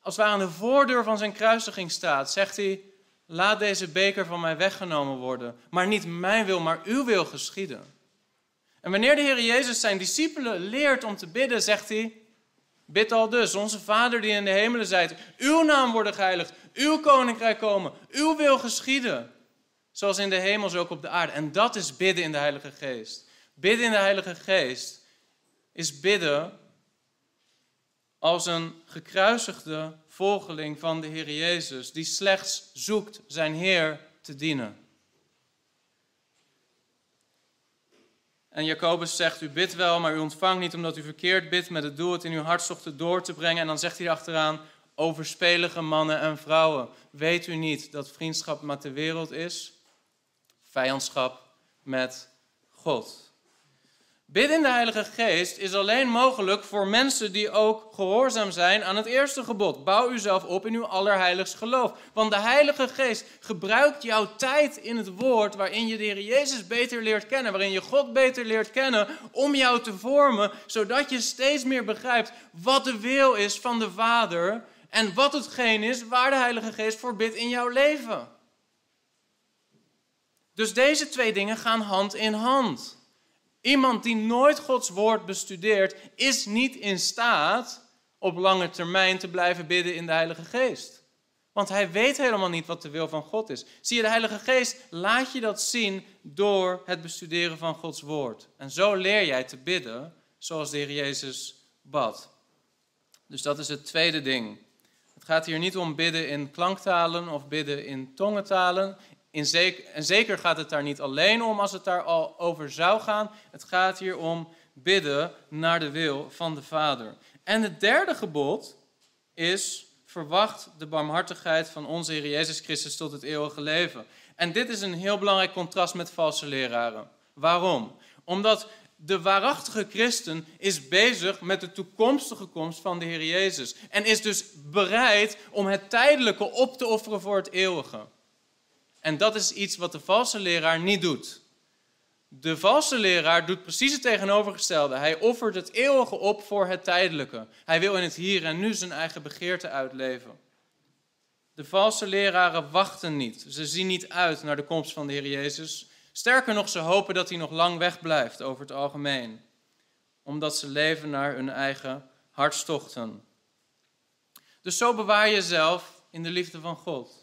als ware aan de voordeur van zijn kruisiging staat, zegt hij, laat deze beker van mij weggenomen worden. Maar niet mijn wil, maar uw wil geschieden. En wanneer de Heer Jezus zijn discipelen leert om te bidden, zegt hij, Bid al dus, onze Vader die in de hemelen zijt, uw naam worden geheiligd, uw koninkrijk komen, uw wil geschieden. Zoals in de hemels ook op de aarde. En dat is bidden in de Heilige Geest. Bidden in de Heilige Geest is bidden als een gekruisigde volgeling van de Heer Jezus, die slechts zoekt zijn Heer te dienen. En Jacobus zegt, u bidt wel, maar u ontvangt niet omdat u verkeerd bidt met het doel het in uw hartstochten door te brengen. En dan zegt hij achteraan, overspelige mannen en vrouwen, weet u niet dat vriendschap met de wereld is? Vijandschap met God. Bidden in de Heilige Geest is alleen mogelijk voor mensen die ook gehoorzaam zijn aan het eerste gebod. Bouw uzelf op in uw allerheiligst geloof. Want de Heilige Geest gebruikt jouw tijd in het woord waarin je de Heer Jezus beter leert kennen, waarin je God beter leert kennen, om jou te vormen, zodat je steeds meer begrijpt wat de wil is van de Vader en wat hetgeen is waar de Heilige Geest voor bidt in jouw leven. Dus deze twee dingen gaan hand in hand. Iemand die nooit Gods woord bestudeert, is niet in staat op lange termijn te blijven bidden in de Heilige Geest. Want hij weet helemaal niet wat de wil van God is. Zie je, de Heilige Geest laat je dat zien door het bestuderen van Gods woord. En zo leer jij te bidden zoals de Heer Jezus bad. Dus dat is het tweede ding. Het gaat hier niet om bidden in klanktalen of bidden in tongentalen en zeker gaat het daar niet alleen om als het daar al over zou gaan. Het gaat hier om bidden naar de wil van de Vader. En het derde gebod is: verwacht de barmhartigheid van onze Heer Jezus Christus tot het eeuwige leven. En dit is een heel belangrijk contrast met valse leraren. Waarom? Omdat de waarachtige christen is bezig met de toekomstige komst van de Heer Jezus. En is dus bereid om het tijdelijke op te offeren voor het eeuwige. En dat is iets wat de valse leraar niet doet. De valse leraar doet precies het tegenovergestelde. Hij offert het eeuwige op voor het tijdelijke. Hij wil in het hier en nu zijn eigen begeerte uitleven. De valse leraren wachten niet. Ze zien niet uit naar de komst van de Heer Jezus. Sterker nog, ze hopen dat hij nog lang wegblijft over het algemeen. Omdat ze leven naar hun eigen hartstochten. Dus zo bewaar je jezelf in de liefde van God.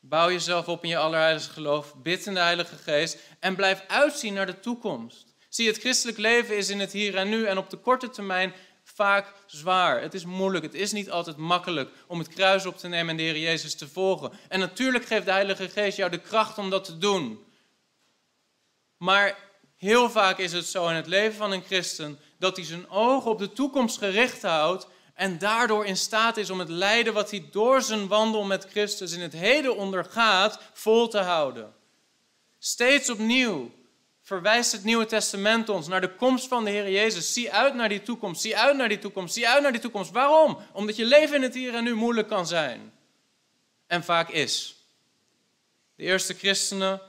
Bouw jezelf op in je allerheiligste geloof, bid in de Heilige Geest en blijf uitzien naar de toekomst. Zie, het christelijk leven is in het hier en nu en op de korte termijn vaak zwaar. Het is moeilijk, het is niet altijd makkelijk om het kruis op te nemen en de Heer Jezus te volgen. En natuurlijk geeft de Heilige Geest jou de kracht om dat te doen. Maar heel vaak is het zo in het leven van een christen dat hij zijn ogen op de toekomst gericht houdt en daardoor in staat is om het lijden wat hij door zijn wandel met Christus in het heden ondergaat, vol te houden. Steeds opnieuw verwijst het Nieuwe Testament ons naar de komst van de Heer Jezus. Zie uit naar die toekomst, zie uit naar die toekomst, zie uit naar die toekomst. Waarom? Omdat je leven in het hier en nu moeilijk kan zijn. En vaak is. De eerste christenen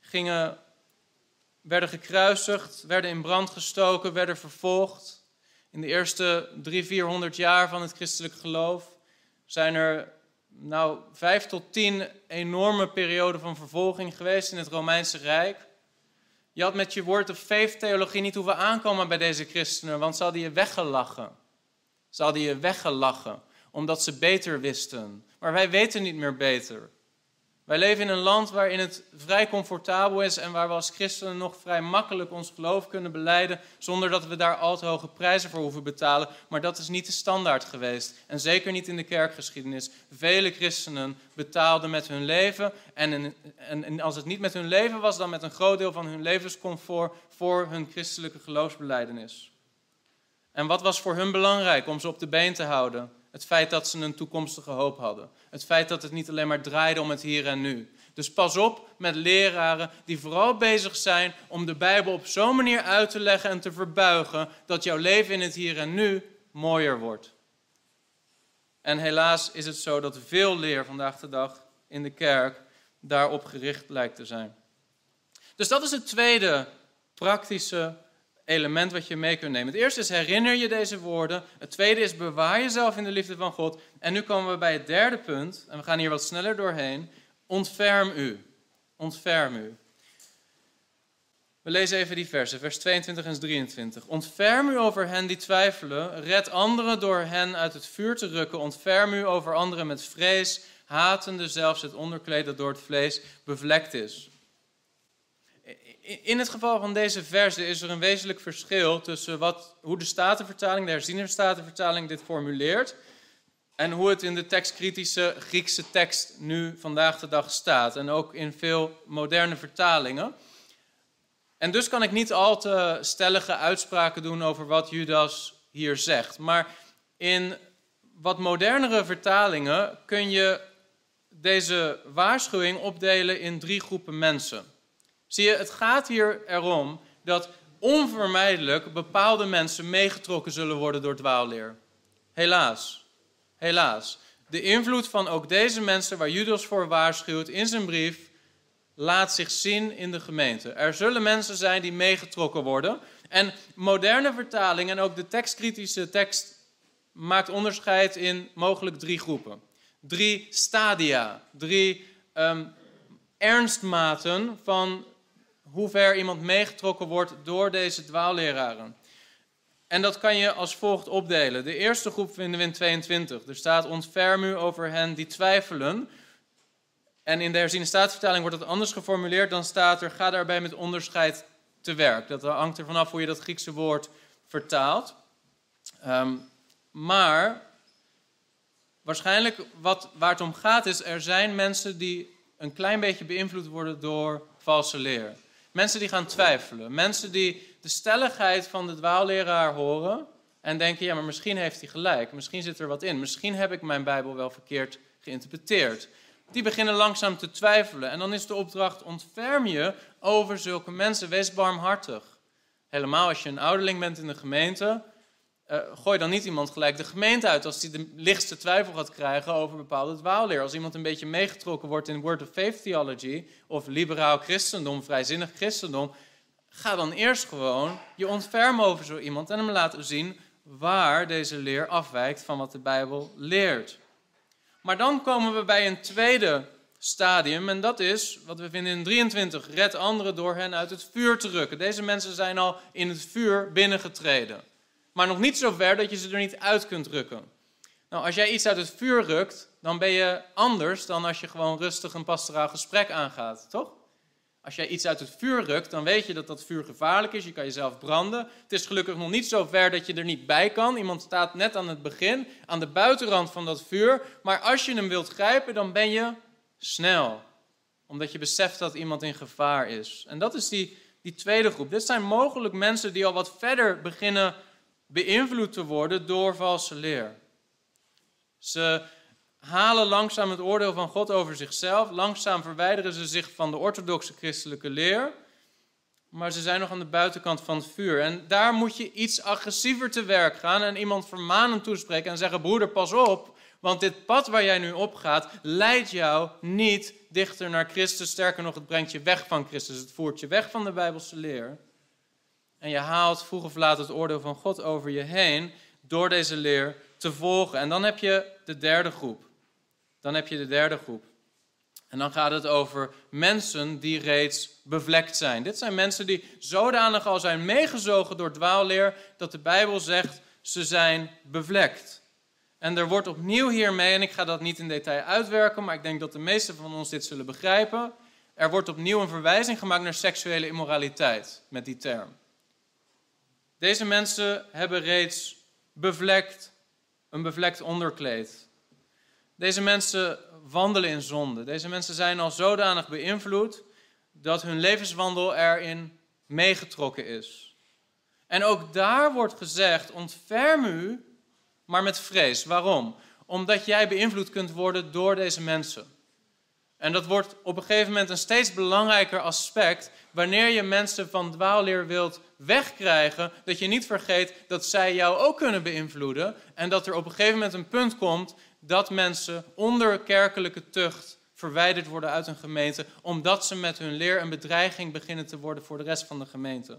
gingen, werden gekruisigd, werden in brand gestoken, werden vervolgd. In de eerste drie, vierhonderd jaar van het christelijk geloof zijn er nou vijf tot tien enorme perioden van vervolging geweest in het Romeinse Rijk. Je had met je word of faith theologie niet hoeven aankomen bij deze christenen, want ze hadden je weggelachen. Ze hadden je weggelachen, omdat ze beter wisten. Maar wij weten niet meer beter. Wij leven in een land waarin het vrij comfortabel is en waar we als christenen nog vrij makkelijk ons geloof kunnen beleiden zonder dat we daar al te hoge prijzen voor hoeven betalen. Maar dat is niet de standaard geweest en zeker niet in de kerkgeschiedenis. Vele christenen betaalden met hun leven en, en, en als het niet met hun leven was, dan met een groot deel van hun levenscomfort voor hun christelijke geloofsbeleidenis. En wat was voor hun belangrijk om ze op de been te houden? Het feit dat ze een toekomstige hoop hadden. Het feit dat het niet alleen maar draaide om het hier en nu. Dus pas op met leraren die vooral bezig zijn om de Bijbel op zo'n manier uit te leggen en te verbuigen dat jouw leven in het hier en nu mooier wordt. En helaas is het zo dat veel leer vandaag de dag in de kerk daarop gericht lijkt te zijn. Dus dat is het tweede praktische element wat je mee kunt nemen. Het eerste is herinner je deze woorden. Het tweede is bewaar jezelf in de liefde van God. En nu komen we bij het derde punt. En we gaan hier wat sneller doorheen. Ontferm u. Ontferm u. We lezen even die versen, vers 22 en 23. Ontferm u over hen die twijfelen. Red anderen door hen uit het vuur te rukken. Ontferm u over anderen met vrees. hatende zelfs het onderkleed dat door het vlees bevlekt is. In het geval van deze verse is er een wezenlijk verschil tussen wat, hoe de Statenvertaling, de herziene Statenvertaling, dit formuleert en hoe het in de tekstkritische Griekse tekst nu vandaag de dag staat. En ook in veel moderne vertalingen. En dus kan ik niet al te stellige uitspraken doen over wat Judas hier zegt. Maar in wat modernere vertalingen kun je deze waarschuwing opdelen in drie groepen mensen. Zie je, het gaat hier erom dat onvermijdelijk bepaalde mensen meegetrokken zullen worden door dwaalleer. Helaas. Helaas. De invloed van ook deze mensen waar Judas voor waarschuwt in zijn brief laat zich zien in de gemeente. Er zullen mensen zijn die meegetrokken worden. En moderne vertaling en ook de tekstkritische tekst maakt onderscheid in mogelijk drie groepen. Drie stadia, drie um, ernstmaten van hoe ver iemand meegetrokken wordt door deze dwaalleraren. En dat kan je als volgt opdelen. De eerste groep vinden we in 22. Er staat ontferm u over hen die twijfelen. En in de herziene staatsvertaling wordt dat anders geformuleerd. Dan staat er, ga daarbij met onderscheid te werk. Dat hangt er vanaf hoe je dat Griekse woord vertaalt. Um, maar waarschijnlijk wat, waar het om gaat is, er zijn mensen die een klein beetje beïnvloed worden door valse leer. Mensen die gaan twijfelen. Mensen die de stelligheid van de dwaalleraar horen en denken, ja, maar misschien heeft hij gelijk. Misschien zit er wat in. Misschien heb ik mijn Bijbel wel verkeerd geïnterpreteerd. Die beginnen langzaam te twijfelen. En dan is de opdracht, ontferm je over zulke mensen. Wees barmhartig. Helemaal als je een ouderling bent in de gemeente, uh, gooi dan niet iemand gelijk de gemeente uit als hij de lichtste twijfel gaat krijgen over bepaalde dwaalleer. Als iemand een beetje meegetrokken wordt in Word of Faith Theology of liberaal christendom, vrijzinnig christendom, ga dan eerst gewoon je ontfermen over zo iemand en hem laten zien waar deze leer afwijkt van wat de Bijbel leert. Maar dan komen we bij een tweede stadium en dat is wat we vinden in 23. Red anderen door hen uit het vuur te rukken. Deze mensen zijn al in het vuur binnengetreden maar nog niet zo ver dat je ze er niet uit kunt rukken. Nou, als jij iets uit het vuur rukt, dan ben je anders dan als je gewoon rustig een pastoraal gesprek aangaat, toch? Als jij iets uit het vuur rukt, dan weet je dat dat vuur gevaarlijk is. Je kan jezelf branden. Het is gelukkig nog niet zo ver dat je er niet bij kan. Iemand staat net aan het begin, aan de buitenrand van dat vuur. Maar als je hem wilt grijpen, dan ben je snel. Omdat je beseft dat iemand in gevaar is. En dat is die, die tweede groep. Dit zijn mogelijk mensen die al wat verder beginnen beïnvloed te worden door valse leer. Ze halen langzaam het oordeel van God over zichzelf. Langzaam verwijderen ze zich van de orthodoxe christelijke leer. Maar ze zijn nog aan de buitenkant van het vuur. En daar moet je iets agressiever te werk gaan en iemand vermanend toespreken en zeggen: Broeder, pas op. Want dit pad waar jij nu op gaat, leidt jou niet dichter naar Christus. Sterker nog, het brengt je weg van Christus. Het voert je weg van de Bijbelse leer. En je haalt vroeg of laat het oordeel van God over je heen door deze leer te volgen. En dan heb je de derde groep. Dan heb je de derde groep. En dan gaat het over mensen die reeds bevlekt zijn. Dit zijn mensen die zodanig al zijn meegezogen door dwaalleer dat de Bijbel zegt ze zijn bevlekt. En er wordt opnieuw hiermee, en ik ga dat niet in detail uitwerken, maar ik denk dat de meesten van ons dit zullen begrijpen. Er wordt opnieuw een verwijzing gemaakt naar seksuele immoraliteit met die term. Deze mensen hebben reeds bevlekt, een bevlekt onderkleed. Deze mensen wandelen in zonde. Deze mensen zijn al zodanig beïnvloed dat hun levenswandel erin meegetrokken is. En ook daar wordt gezegd: ontferm u, maar met vrees. Waarom? Omdat jij beïnvloed kunt worden door deze mensen. En dat wordt op een gegeven moment een steeds belangrijker aspect wanneer je mensen van dwaalleer wilt wegkrijgen, dat je niet vergeet dat zij jou ook kunnen beïnvloeden en dat er op een gegeven moment een punt komt dat mensen onder kerkelijke tucht verwijderd worden uit een gemeente, omdat ze met hun leer een bedreiging beginnen te worden voor de rest van de gemeente.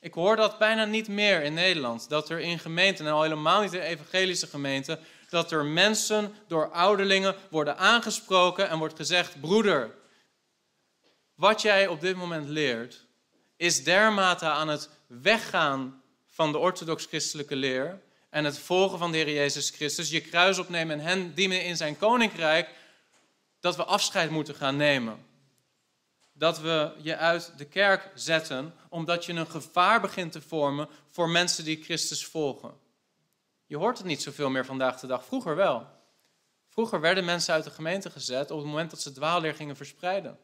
Ik hoor dat bijna niet meer in Nederland, dat er in gemeenten, en al helemaal niet in evangelische gemeenten, dat er mensen door ouderlingen worden aangesproken en wordt gezegd: broeder, wat jij op dit moment leert, is dermate aan het weggaan van de orthodox-christelijke leer en het volgen van de Heer Jezus Christus, je kruis opnemen en hen dienen in zijn koninkrijk, dat we afscheid moeten gaan nemen. Dat we je uit de kerk zetten, omdat je een gevaar begint te vormen voor mensen die Christus volgen. Je hoort het niet zoveel meer vandaag de dag, vroeger wel. Vroeger werden mensen uit de gemeente gezet op het moment dat ze dwaalleer gingen verspreiden.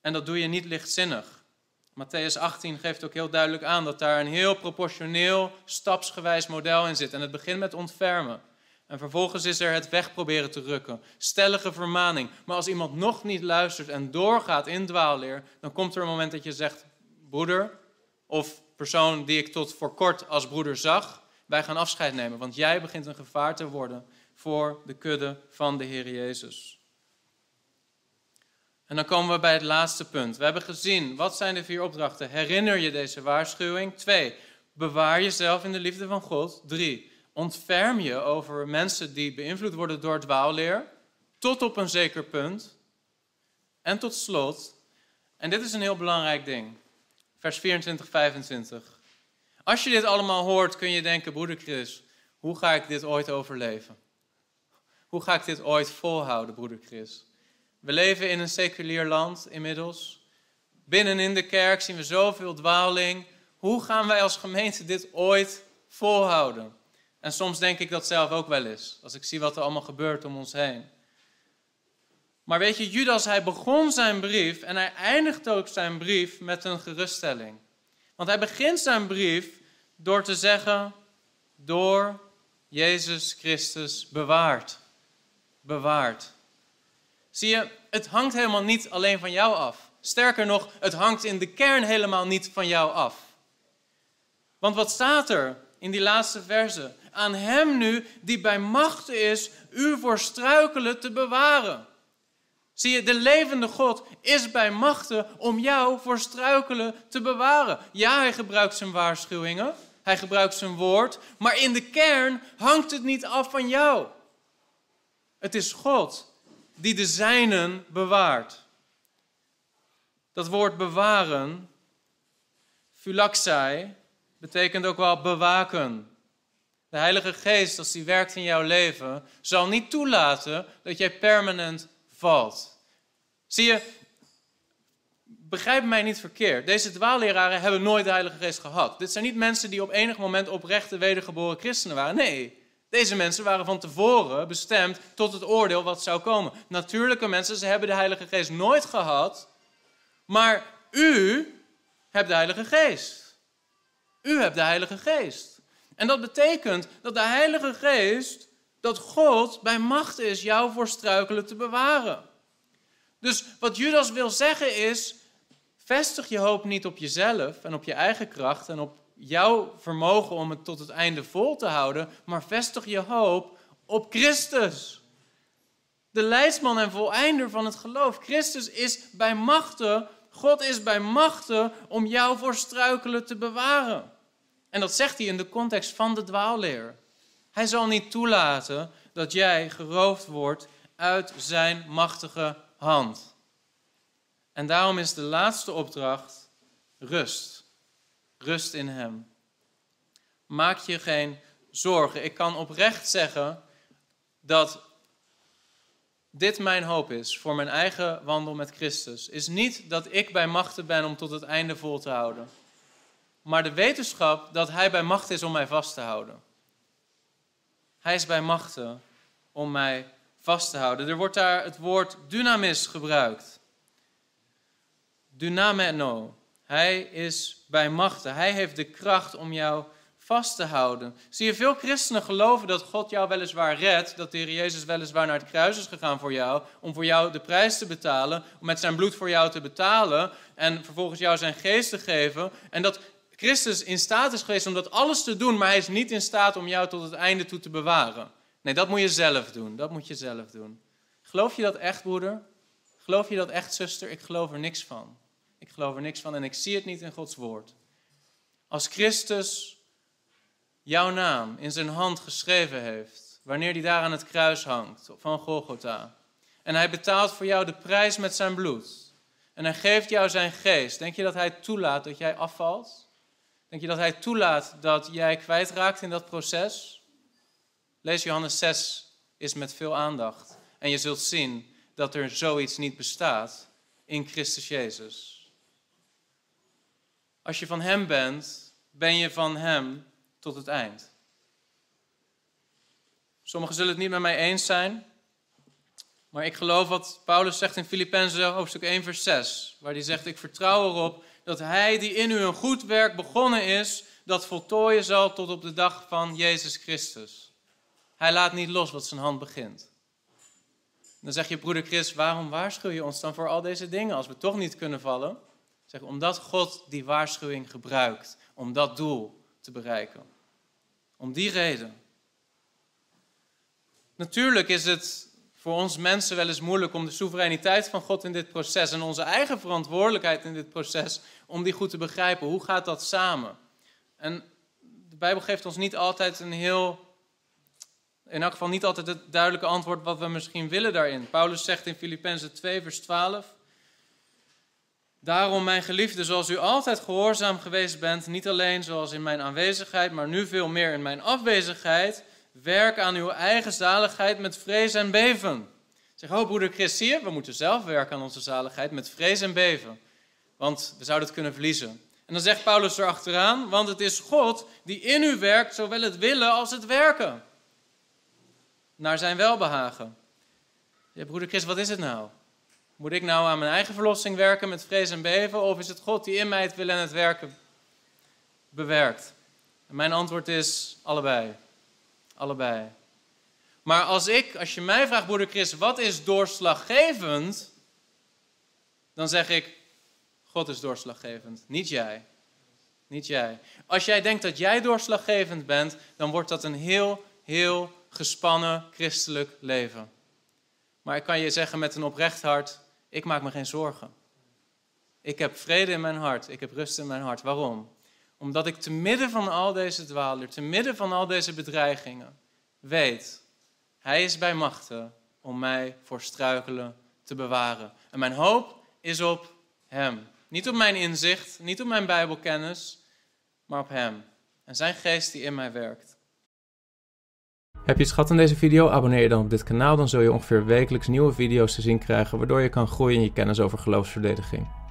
En dat doe je niet lichtzinnig. Matthäus 18 geeft ook heel duidelijk aan dat daar een heel proportioneel, stapsgewijs model in zit. En het begint met ontfermen. En vervolgens is er het weg proberen te rukken. Stellige vermaning. Maar als iemand nog niet luistert en doorgaat in dwaalleer, dan komt er een moment dat je zegt: Broeder, of persoon die ik tot voor kort als broeder zag, wij gaan afscheid nemen. Want jij begint een gevaar te worden voor de kudde van de Heer Jezus. En dan komen we bij het laatste punt. We hebben gezien, wat zijn de vier opdrachten? Herinner je deze waarschuwing. Twee, bewaar jezelf in de liefde van God. Drie, ontferm je over mensen die beïnvloed worden door dwaalleer. Tot op een zeker punt. En tot slot, en dit is een heel belangrijk ding. Vers 24, 25. Als je dit allemaal hoort, kun je denken, broeder Chris, hoe ga ik dit ooit overleven? Hoe ga ik dit ooit volhouden, broeder Chris? We leven in een seculier land inmiddels. Binnen in de kerk zien we zoveel dwaling. Hoe gaan wij als gemeente dit ooit volhouden? En soms denk ik dat zelf ook wel eens, als ik zie wat er allemaal gebeurt om ons heen. Maar weet je, Judas, hij begon zijn brief en hij eindigt ook zijn brief met een geruststelling. Want hij begint zijn brief door te zeggen, door Jezus Christus bewaard. Bewaard. Zie je, het hangt helemaal niet alleen van jou af. Sterker nog, het hangt in de kern helemaal niet van jou af. Want wat staat er in die laatste verse? Aan hem nu die bij macht is u voor struikelen te bewaren. Zie je, de levende God is bij machten om jou voor struikelen te bewaren. Ja, hij gebruikt zijn waarschuwingen, hij gebruikt zijn woord, maar in de kern hangt het niet af van jou. Het is God die de zijnen bewaart. Dat woord bewaren, phulaxai, betekent ook wel bewaken. De Heilige Geest, als die werkt in jouw leven, zal niet toelaten dat jij permanent Zie je, begrijp mij niet verkeerd. Deze dwaalleraren hebben nooit de Heilige Geest gehad. Dit zijn niet mensen die op enig moment oprechte wedergeboren christenen waren. Nee, deze mensen waren van tevoren bestemd tot het oordeel wat zou komen. Natuurlijke mensen, ze hebben de Heilige Geest nooit gehad. Maar u hebt de Heilige Geest. U hebt de Heilige Geest. En dat betekent dat de Heilige Geest, dat God bij macht is jou voor struikelen te bewaren. Dus wat Judas wil zeggen is, vestig je hoop niet op jezelf en op je eigen kracht en op jouw vermogen om het tot het einde vol te houden, maar vestig je hoop op Christus. De leidsman en voleinder van het geloof. Christus is bij machten, God is bij machten om jou voor struikelen te bewaren. En dat zegt hij in de context van de dwaalleer. Hij zal niet toelaten dat jij geroofd wordt uit zijn machtige hand. En daarom is de laatste opdracht rust. Rust in Hem. Maak je geen zorgen. Ik kan oprecht zeggen dat dit mijn hoop is voor mijn eigen wandel met Christus. Is niet dat ik bij machten ben om tot het einde vol te houden. Maar de wetenschap dat Hij bij macht is om mij vast te houden. Hij is bij machten om mij vast te houden. Er wordt daar het woord dynamis gebruikt. Dynameno. Hij is bij machten. Hij heeft de kracht om jou vast te houden. Zie je, veel christenen geloven dat God jou weliswaar redt, dat de Heer Jezus weliswaar naar het kruis is gegaan voor jou, om voor jou de prijs te betalen, om met zijn bloed voor jou te betalen en vervolgens jou zijn geest te geven. En dat Christus in staat is geweest om dat alles te doen, maar hij is niet in staat om jou tot het einde toe te bewaren. Nee, dat moet je zelf doen. Dat moet je zelf doen. Geloof je dat echt, broeder? Geloof je dat echt, zuster? Ik geloof er niks van. Ik geloof er niks van en ik zie het niet in Gods woord. Als Christus jouw naam in zijn hand geschreven heeft, wanneer hij daar aan het kruis hangt van Golgotha, en hij betaalt voor jou de prijs met zijn bloed, en hij geeft jou zijn geest, denk je dat hij toelaat dat jij afvalt? Denk je dat hij toelaat dat jij kwijtraakt in dat proces? Lees Johannes 6 is met veel aandacht. En je zult zien dat er zoiets niet bestaat in Christus Jezus. Als je van Hem bent, ben je van Hem tot het eind. Sommigen zullen het niet met mij eens zijn, maar ik geloof wat Paulus zegt in Filippenzen hoofdstuk 1 vers 6, waar hij zegt, ik vertrouw erop dat Hij die in u een goed werk begonnen is, dat voltooien zal tot op de dag van Jezus Christus. Hij laat niet los wat zijn hand begint. Dan zeg je, broeder Chris, waarom waarschuw je ons dan voor al deze dingen als we toch niet kunnen vallen? Zeg, omdat God die waarschuwing gebruikt om dat doel te bereiken. Om die reden. Natuurlijk is het voor ons mensen wel eens moeilijk om de soevereiniteit van God in dit proces en onze eigen verantwoordelijkheid in dit proces, om die goed te begrijpen. Hoe gaat dat samen? En de Bijbel geeft ons niet altijd een heel, in elk geval niet altijd het duidelijke antwoord wat we misschien willen daarin. Paulus zegt in Filippenzen 2, vers 12. Daarom, mijn geliefde, zoals u altijd gehoorzaam geweest bent, niet alleen zoals in mijn aanwezigheid, maar nu veel meer in mijn afwezigheid, werk aan uw eigen zaligheid met vrees en beven. Zeg, oh broeder Chris, zie je, we moeten zelf werken aan onze zaligheid met vrees en beven. Want we zouden het kunnen verliezen. En dan zegt Paulus erachteraan, want het is God die in u werkt, zowel het willen als het werken. Naar zijn welbehagen. Ja, broeder Chris, wat is het nou? Moet ik nou aan mijn eigen verlossing werken met vrees en beven? Of is het God die in mij het willen en het werken bewerkt? En mijn antwoord is allebei. Allebei. Maar als ik, als je mij vraagt, broeder Chris, wat is doorslaggevend? Dan zeg ik, God is doorslaggevend, niet jij. Niet jij. Als jij denkt dat jij doorslaggevend bent, dan wordt dat een heel, heel gespannen christelijk leven. Maar ik kan je zeggen met een oprecht hart, ik maak me geen zorgen. Ik heb vrede in mijn hart, ik heb rust in mijn hart. Waarom? Omdat ik te midden van al deze dwalen, te midden van al deze bedreigingen, weet, Hij is bij machten om mij voor struikelen te bewaren. En mijn hoop is op Hem. Niet op mijn inzicht, niet op mijn Bijbelkennis, maar op Hem. En Zijn geest die in mij werkt. Heb je het gehad aan deze video? Abonneer je dan op dit kanaal, dan zul je ongeveer wekelijks nieuwe video's te zien krijgen, waardoor je kan groeien in je kennis over geloofsverdediging.